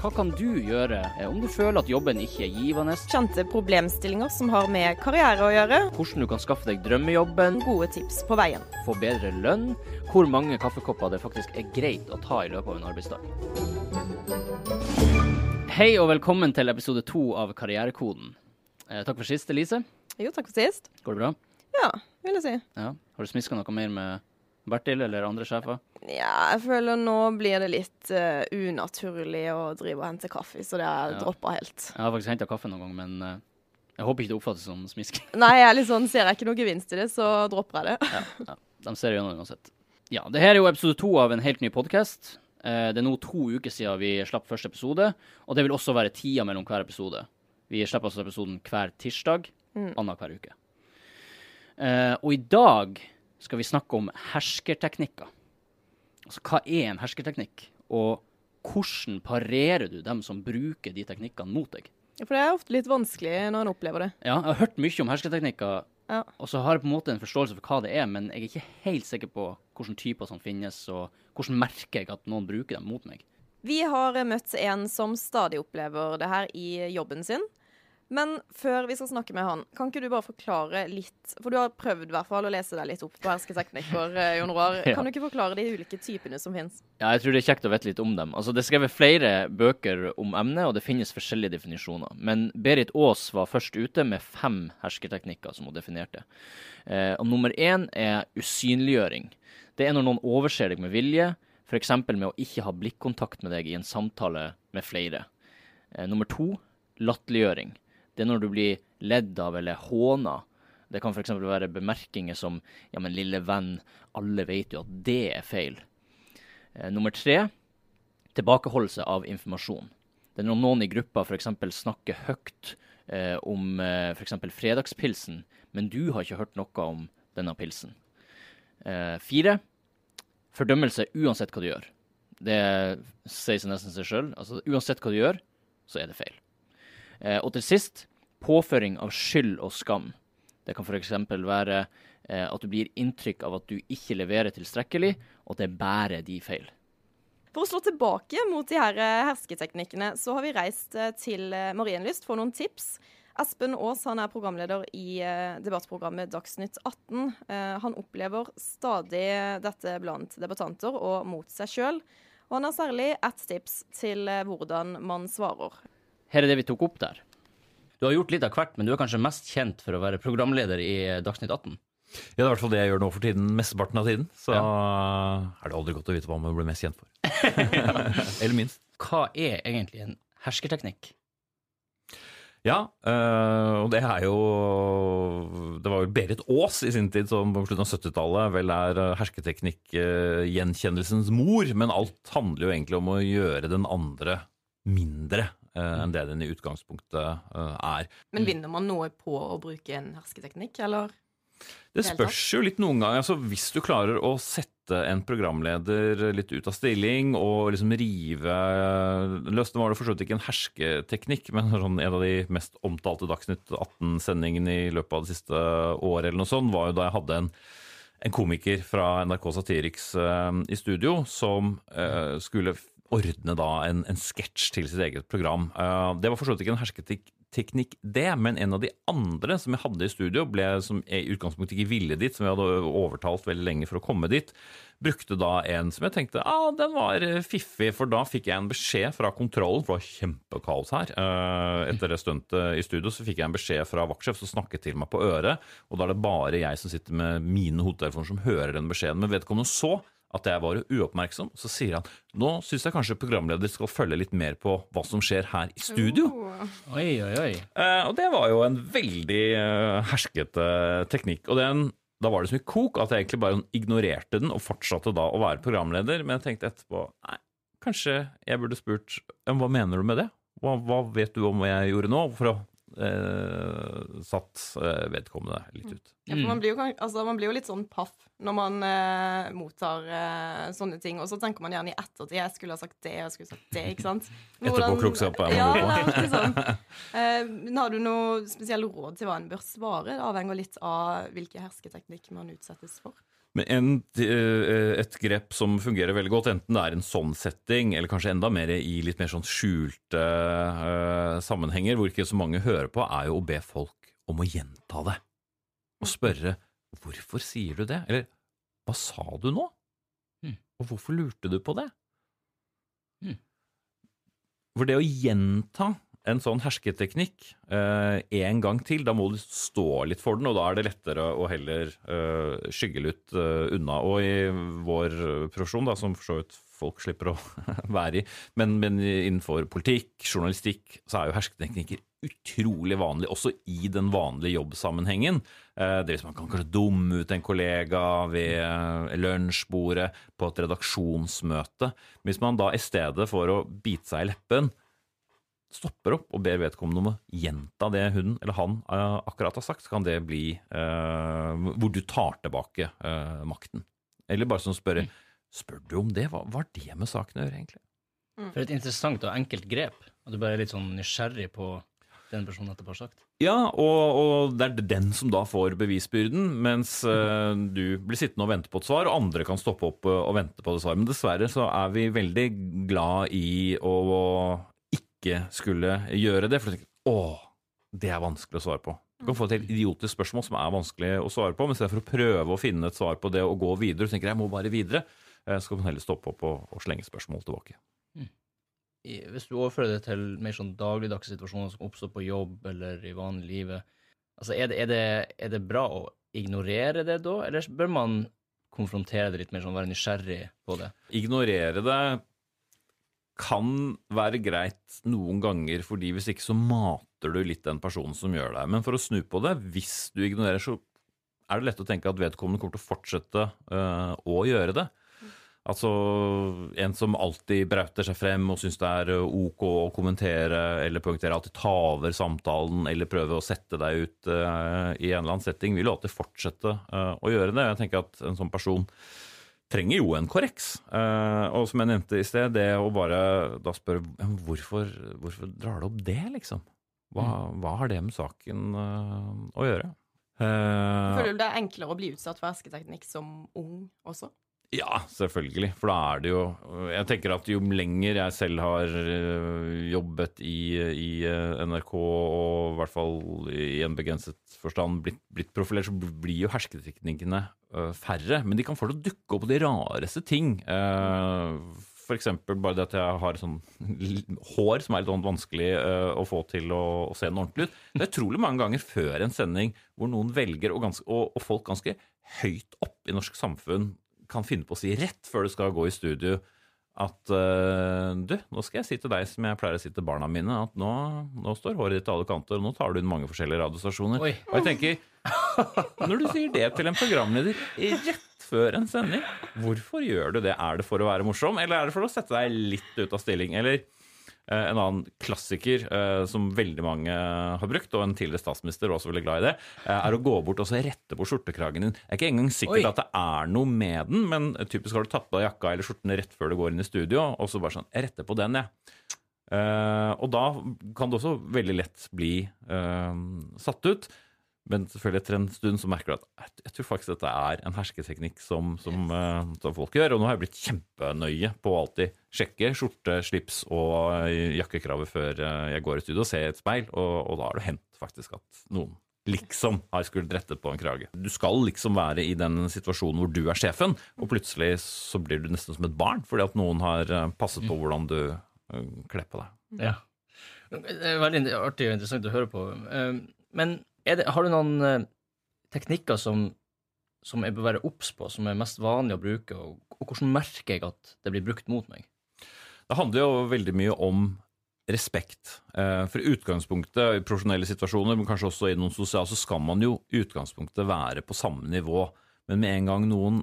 Hva kan du gjøre eh, om du føler at jobben ikke er givende? Kjente problemstillinger som har med karriere å gjøre. Hvordan du kan skaffe deg drømmejobben? Gode tips på veien. Få bedre lønn? Hvor mange kaffekopper det faktisk er greit å ta i løpet av en arbeidsdag? Hei og velkommen til episode to av Karrierekoden. Eh, takk for sist, Elise. Jo, takk for sist. Går det bra? Ja, vil jeg si. Ja. Har du smiska noe mer med Bertil eller andre sjefer? Ja, jeg føler nå blir det litt uh, unaturlig å drive og hente kaffe, så det har jeg Ja. droppa helt. Jeg har faktisk henta kaffe noen gang, men uh, jeg håper ikke det oppfattes som smisk. Nei, jeg er litt sånn, ser jeg ikke noe gevinst i det, så dropper jeg det. ja, ja. De ser gjennom det uansett. Ja, det her er jo episode to av en helt ny podkast. det er nå to uker siden vi slapp første episode, og det vil også være tida mellom hver episode. Vi slipper altså episoden hver tirsdag, annenhver uke. Eh, og i dag skal vi snakke om herskerteknikker. Altså, hva er en herskerteknikk, og hvordan parerer du dem som bruker de teknikkene mot deg? For det er ofte litt vanskelig når en opplever det. Ja, jeg har hørt mye om hersketeknikker, Ja. og så har jeg på en måte en forståelse for hva det er, men jeg er ikke helt sikker på hvilke typer som finnes, og hvordan merker jeg at noen bruker dem mot meg. Vi har møtt en som stadig opplever det her i jobben sin. Men før vi skal snakke med han, kan ikke du bare forklare litt For du har prøvd i hvert fall å lese deg litt opp på hersketeknikker, eh, Jon Roar. Kan du ikke forklare de ulike typene som finnes? Ja, jeg tror det er kjekt å vite litt om dem. Altså, det er skrevet flere bøker om emnet, og det finnes forskjellige definisjoner. Men Berit Aas var først ute med fem hersketeknikker som hun definerte. Eh, og nummer én er usynliggjøring. Det er når noen overser deg med vilje, f.eks. med å ikke ha blikkontakt med deg i en samtale med flere. Eh, nummer to latterliggjøring. Det er når du blir ledd av eller håna. Det kan f.eks. være bemerkinger som 'ja, men lille venn, alle vet jo at det er feil'. Eh, nummer tre tilbakeholdelse av informasjon. Det er når noen i gruppa f.eks. snakker høyt eh, om eh, f.eks. fredagspilsen, men du har ikke hørt noe om denne pilsen. Eh, fire fordømmelse uansett hva du gjør. Det sier seg nesten seg sjøl. Altså, uansett hva du gjør, så er det feil. Eh, og til sist påføring av skyld og skam. Det kan f.eks. være eh, at du blir inntrykk av at du ikke leverer tilstrekkelig, og at det bærer de feil. For å slå tilbake mot de her eh, hersketeknikkene, så har vi reist eh, til eh, Marienlyst for noen tips. Espen Aas han er programleder i debattprogrammet Dagsnytt 18. Eh, han opplever stadig dette blant debattanter og mot seg sjøl. Og han har særlig ett tips til hvordan man svarer. Her er det vi tok opp der. Du har gjort litt av hvert, men du er kanskje mest kjent for å være programleder i eh, Dagsnytt 18? Ja, det er i hvert fall det jeg gjør nå for tiden, mesteparten av tiden. Så er det aldri godt å vite hva man blir mest kjent for. Eller minst. Hva er egentlig en hersketeknikk? Ja, øh, og det er jo Det var jo Berit Aas i sin tid som på slutten av 70-tallet vel er hersketeknikk-gjenkjennelsens mor. Men alt handler jo egentlig om å gjøre den andre mindre enn det den i utgangspunktet øh, er. Men vinner man noe på å bruke en hersketeknikk, eller? Det spørs jo litt noen ganger. Altså, hvis du klarer å sette en programleder litt ut av stilling og liksom rive løs Nå var det for så vidt ikke en hersketeknikk, men sånn en av de mest omtalte Dagsnytt 18-sendingene i løpet av det siste året eller noe sånt, var jo da jeg hadde en, en komiker fra NRK Satiriks uh, i studio som uh, skulle ordne da en, en sketsj til sitt eget program. Uh, det var for så vidt ikke en hersketeknikk det, men en av de andre som jeg hadde i studio, ble, som i utgangspunktet ikke ville dit, som jeg hadde overtalt veldig lenge for å komme dit, brukte da en som jeg tenkte ah, den var fiffig, for da fikk jeg en beskjed fra kontrollen, for det var kjempekaos her. Etter det stuntet i studio så fikk jeg en beskjed fra vaktsjef som snakket til meg på øret, og da er det bare jeg som sitter med mine hodetelefoner som hører den beskjeden. Men vedkommende så at jeg var uoppmerksom. Så sier han nå syns jeg kanskje programleder skal følge litt mer på hva som skjer her i studio. Oi, oi, oi. Eh, og det var jo en veldig eh, herskete teknikk. Og den, da var det så mye kok at jeg egentlig bare ignorerte den og fortsatte da å være programleder. Men jeg tenkte etterpå nei, kanskje jeg burde spurt hva mener du med det? Hva, hva vet du om hva jeg gjorde nå? For å eh, satt eh, vedkommende litt ut. Ja, for man blir, jo, altså, man blir jo litt sånn paff når man eh, mottar eh, sånne ting. Og så tenker man gjerne i ettertid jeg skulle ha sagt det, jeg skulle ha sagt det, ikke sant? Etterpåklokskapen. ja, på. det er sånn. Eh, har du noe spesielle råd til hva en bør svare? Det avhenger litt av hvilken hersketeknikk man utsettes for. Men en, eh, et grep som fungerer veldig godt, enten det er en sånn setting, eller kanskje enda mer i litt mer sånn skjulte uh, sammenhenger, hvor ikke så mange hører på, er jo å be folk om å gjenta det. Og spørre 'hvorfor sier du det?' eller 'hva sa du nå?' Mm. Og hvorfor lurte du på det? Mm. For det å gjenta en sånn hersketeknikk eh, en gang til, da må du stå litt for den, og da er det lettere å heller eh, skygge litt eh, unna. Og i vår profesjon, da, som for så vidt folk slipper å være i, men, men innenfor politikk, journalistikk, så er jo hersketeknikker utrolig vanlig, også i den vanlige jobbsammenhengen. Eh, det er hvis man kan kanskje dumme ut en kollega ved lunsjbordet på et redaksjonsmøte. Hvis man da i stedet for å bite seg i leppen, stopper opp og ber vedkommende om å gjenta det hun eller han eh, akkurat har sagt, så kan det bli eh, hvor du tar tilbake eh, makten. Eller bare sånn spørre Spør du om det? Hva har det med saken å gjøre, egentlig? For et interessant og enkelt grep. At du bare er litt sånn nysgjerrig på den personen etterpå har sagt. Ja, og, og det er den som da får bevisbyrden, mens eh, du blir sittende og vente på et svar, og andre kan stoppe opp eh, og vente på det svaret. Men dessverre så er vi veldig glad i å ikke skulle gjøre det, for du tenker å, det er vanskelig å svare på. Du kan få et helt idiotisk spørsmål som er vanskelig å svare på, men i stedet for å prøve å finne et svar på det og gå videre, du tenker jeg må bare videre, eh, så kan man heller stoppe opp og, og slenge spørsmål tilbake. I, hvis du overfører det til mer sånn dagligdagse situasjoner som oppstår på jobb eller i vanlig livet, altså er det, er, det, er det bra å ignorere det da, eller bør man konfrontere det litt mer sånn, være nysgjerrig på det? Ignorere det kan være greit noen ganger, fordi hvis ikke så mater du litt den personen som gjør det. Men for å snu på det, hvis du ignorerer, så er det lett å tenke at vedkommende kommer til å fortsette øh, å gjøre det. Altså en som alltid brauter seg frem og syns det er øh, ok å kommentere eller poengtere, alltid ta over samtalen eller prøve å sette deg ut øh, i en eller annen setting, vil jo alltid fortsette øh, å gjøre det. Jeg tenker at en sånn person trenger jo en korreks. Eh, og som jeg nevnte i sted, det å bare da spørre hvorfor, hvorfor drar du opp det, liksom? Hva, hva har det med saken eh, å gjøre? Eh, Føler du det er enklere å bli utsatt for hersketeknikk som ung også? Ja, selvfølgelig. For da er det jo Jeg tenker at jo lenger jeg selv har øh, jobbet i, i øh, NRK, og i hvert fall i en begrenset forstand blitt, blitt profilert, så blir jo hersketeknikkene øh, færre. Men de kan å dukke opp på de rareste ting. F.eks. bare det at jeg har sånn hår som er litt sånn vanskelig eh, å få til å, å se den ordentlig ut. Det er utrolig mange ganger før en sending hvor noen velger, og, ganske, og, og folk ganske høyt opp i norsk samfunn kan finne på å si rett før du skal gå i studio at uh, du, nå skal jeg si til deg som jeg pleier å si til barna mine, at nå, nå står håret ditt til alle kanter, og nå tar du inn mange forskjellige radiostasjoner. Oi. Og jeg tenker, når du sier det til en programleder rett før en sending, hvorfor gjør du det? Er det for å være morsom, eller er det for å sette deg litt ut av stilling? Eller en annen klassiker eh, som veldig mange har brukt, og en tidligere statsminister var også veldig glad i det, eh, er å gå bort og så rette på skjortekragen din. Jeg er ikke engang sikker på at det er noe med den, men typisk har du tatt på deg jakka eller skjorten rett før du går inn i studio, og så bare sånn Jeg retter på den, jeg. Eh, og da kan det også veldig lett bli eh, satt ut. Men selvfølgelig etter en stund så merker du at jeg, tror faktisk dette er en hersketeknikk som, som, eh, som folk gjør. Og nå har jeg blitt kjempenøye på å alltid sjekke skjorte, slips og eh, jakkekravet før eh, jeg går i studio og ser i et speil, og, og da har det hendt faktisk at noen liksom har skullet rettet på en krage. Du skal liksom være i den situasjonen hvor du er sjefen, og plutselig så blir du nesten som et barn fordi at noen har passet på hvordan du kler på deg. Ja. Det er veldig artig og interessant å høre på. Men det, har du noen eh, teknikker som, som jeg bør være obs på, som er mest vanlig å bruke, og, og hvordan merker jeg at det blir brukt mot meg? Det handler jo veldig mye om respekt. Eh, For utgangspunktet i profesjonelle situasjoner, men kanskje også i noen sosiale, så skal man jo i utgangspunktet være på samme nivå. Men med en gang noen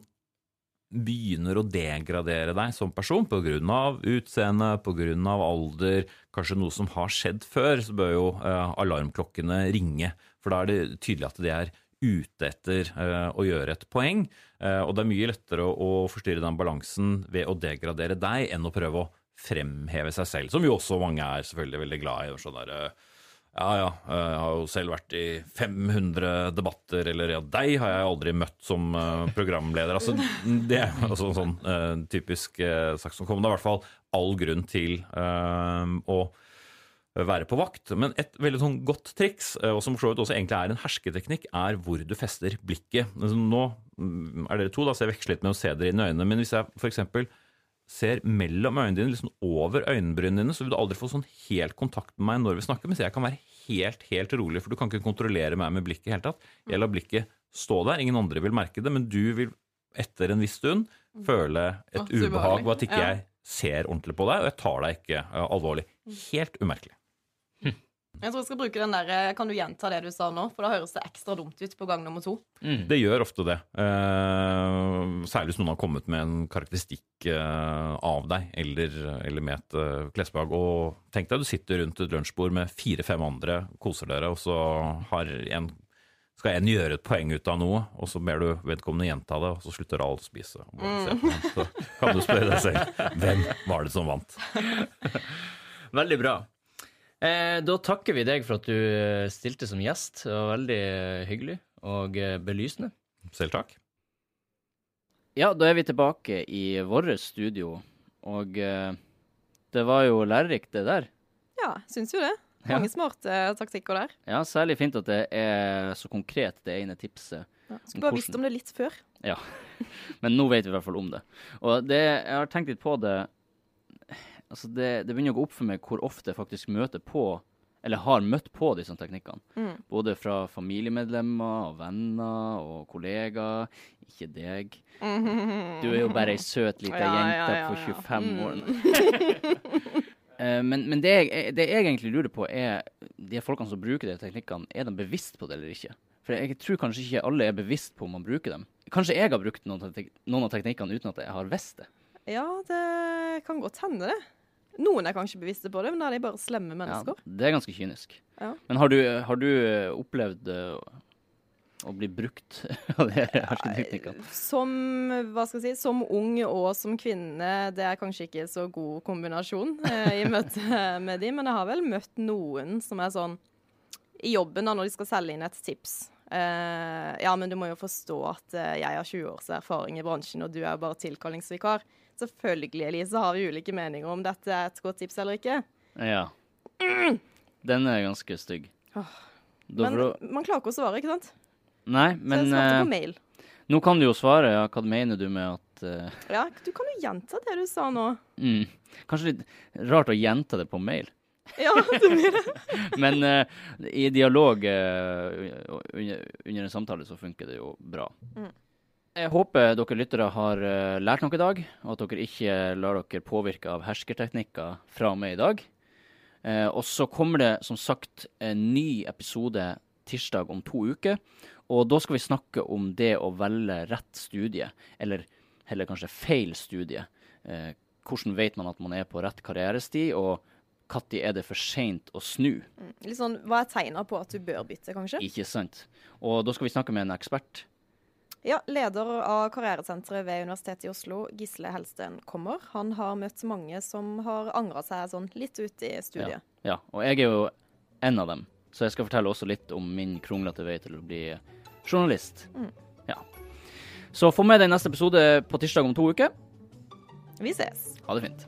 begynner å degradere deg som person pga. utseende, pga. alder, kanskje noe som har skjedd før, så bør jo eh, alarmklokkene ringe. For da er det tydelig at de er ute etter eh, å gjøre et poeng. Eh, og det er mye lettere å, forstyrre den balansen ved å degradere deg enn å prøve å fremheve seg selv, som jo også mange er selvfølgelig veldig glad i. Sånn der, eh, ja, ja, jeg har jo selv vært i 500 debatter, eller ja, deg har jeg aldri møtt som programleder. Altså, det er altså en sånn typisk sak som kom. Det er i hvert fall all grunn til å være på vakt. Men et veldig sånn godt triks, eh, og som for så vidt også egentlig er en hersketeknikk, er hvor du fester blikket. Nå mm, er dere to, da, så jeg veksler litt med å se dere inn i øynene. Men hvis jeg eksempel ser mellom øynene dine, liksom over øyenbrynene dine, så vil du aldri få sånn helt kontakt med meg når vi snakker, mens jeg kan være helt, helt rolig, for du kan ikke kontrollere meg med blikket i hele tatt. Jeg lar blikket stå der, ingen andre vil merke det, men du vil etter en viss stund føle et ubehag ved at ikke jeg ser ordentlig på deg, og jeg tar deg ikke eh, alvorlig. Helt umerkelig. Jeg tror jeg skal bruke den der eh, Kan du gjenta det du sa nå? For da høres det ekstra dumt ut på gang nummer to. Det gjør ofte det. Eh, særlig hvis noen har kommet med en karakteristikk eh, av deg, eller, eller med et eh, klesplagg. Og tenk deg du sitter rundt et lunsjbord med fire-fem andre, koser dere, og så har en, skal en gjøre et poeng ut av noe, og så ber du vedkommende gjenta det, og så slutter alle å spise. Den. Så kan du spørre deg selv hvem var det som vant? Veldig bra. Eh, da takker vi deg for at du eh, stilte som gjest. Det var veldig eh, hyggelig og belysende. Selv takk. Ja, da er vi tilbake i vårt studio, og eh, det var jo lærerikt, det der. Ja, syns jo det. Ja. Mange smarte taktikker der. Ja, særlig fint at det er så konkret, det ene tipset. Ja. Skulle bare visst om det litt før. Ja, men nå vet vi i hvert fall om det. Og det, jeg har tenkt litt på det Altså, det, det begynner å gå opp for meg hvor ofte jeg faktisk møter på, eller har møtt på disse teknikkene. Mm. Både fra familiemedlemmer og venner og kollegaer. Ikke deg. Du er jo bare ei søt lita Ja, jente ja, på 25 år. Mm. år. men men det, jeg, det jeg egentlig lurer på, er de folkene som bruker de teknikkene, er de bevisst på det eller ikke? For jeg tror kanskje ikke alle er bevisst på om man bruker dem. Kanskje jeg har brukt noen, noen av teknikkene uten at jeg har visst det. Ja, det kan godt hende, det. Noen er kanskje bevisste på det, men da er de bare slemme mennesker. Ja, det er ganske kynisk. Ja. Men har du, har du eh, opplevd eh, å bli brukt av de hersketeknikkene? Som, hva skal jeg si, som ung og som kvinne, det er kanskje ikke så god kombinasjon eh, i møte med de, men jeg har vel møtt noen som er sånn i jobben da, når de skal selge inn et tips. Eh, ja, men du må jo forstå at eh, jeg har 20 års erfaring i bransjen, og du er jo bare tilkallingsvikar. Selvfølgelig, Elise, har vi ulike meninger om dette er et godt tips eller ikke. Ja. Den er ganske stygg. Åh. Men du- man klarer ikke å svare, ikke sant? Nei, men Så jeg svarte eh, på mail. nå kan du jo svare. Ja, hva mener du med at eh, Ja, du kan jo gjenta det du sa nå. mm, Kanskje litt rart å gjenta det på mail. Ja, det blir det. Men uh, i dialog uh, under, under en samtale så funker det jo bra. Mm. Jeg håper dere lyttere har eh, lært noe i dag, og at dere ikke lar dere påvirke av herskerteknikker fra og med i dag. Eh, og så kommer det som sagt en ny episode tirsdag om to uker. Og da skal vi snakke om det å velge rett studie, eller heller kanskje feil studie. Eh, hvordan vet man at man er på rett karrieresti, og når er det for seint å snu? Litt sånn, Hva er tegna på at du bør bytte, kanskje? Ikke sant? Og da skal vi snakke med en ekspert. Ja, Leder av karrieresenteret ved Universitetet i Oslo, Gisle Helsten, kommer. Han har møtt mange som har angra seg sånn litt ut i studiet. Ja, og jeg er jo en av dem. Så jeg skal fortelle også litt om min kronglete vei til å bli journalist. Ja. Så få med deg neste episode på tirsdag om to uker. Vi ses. Ha det fint.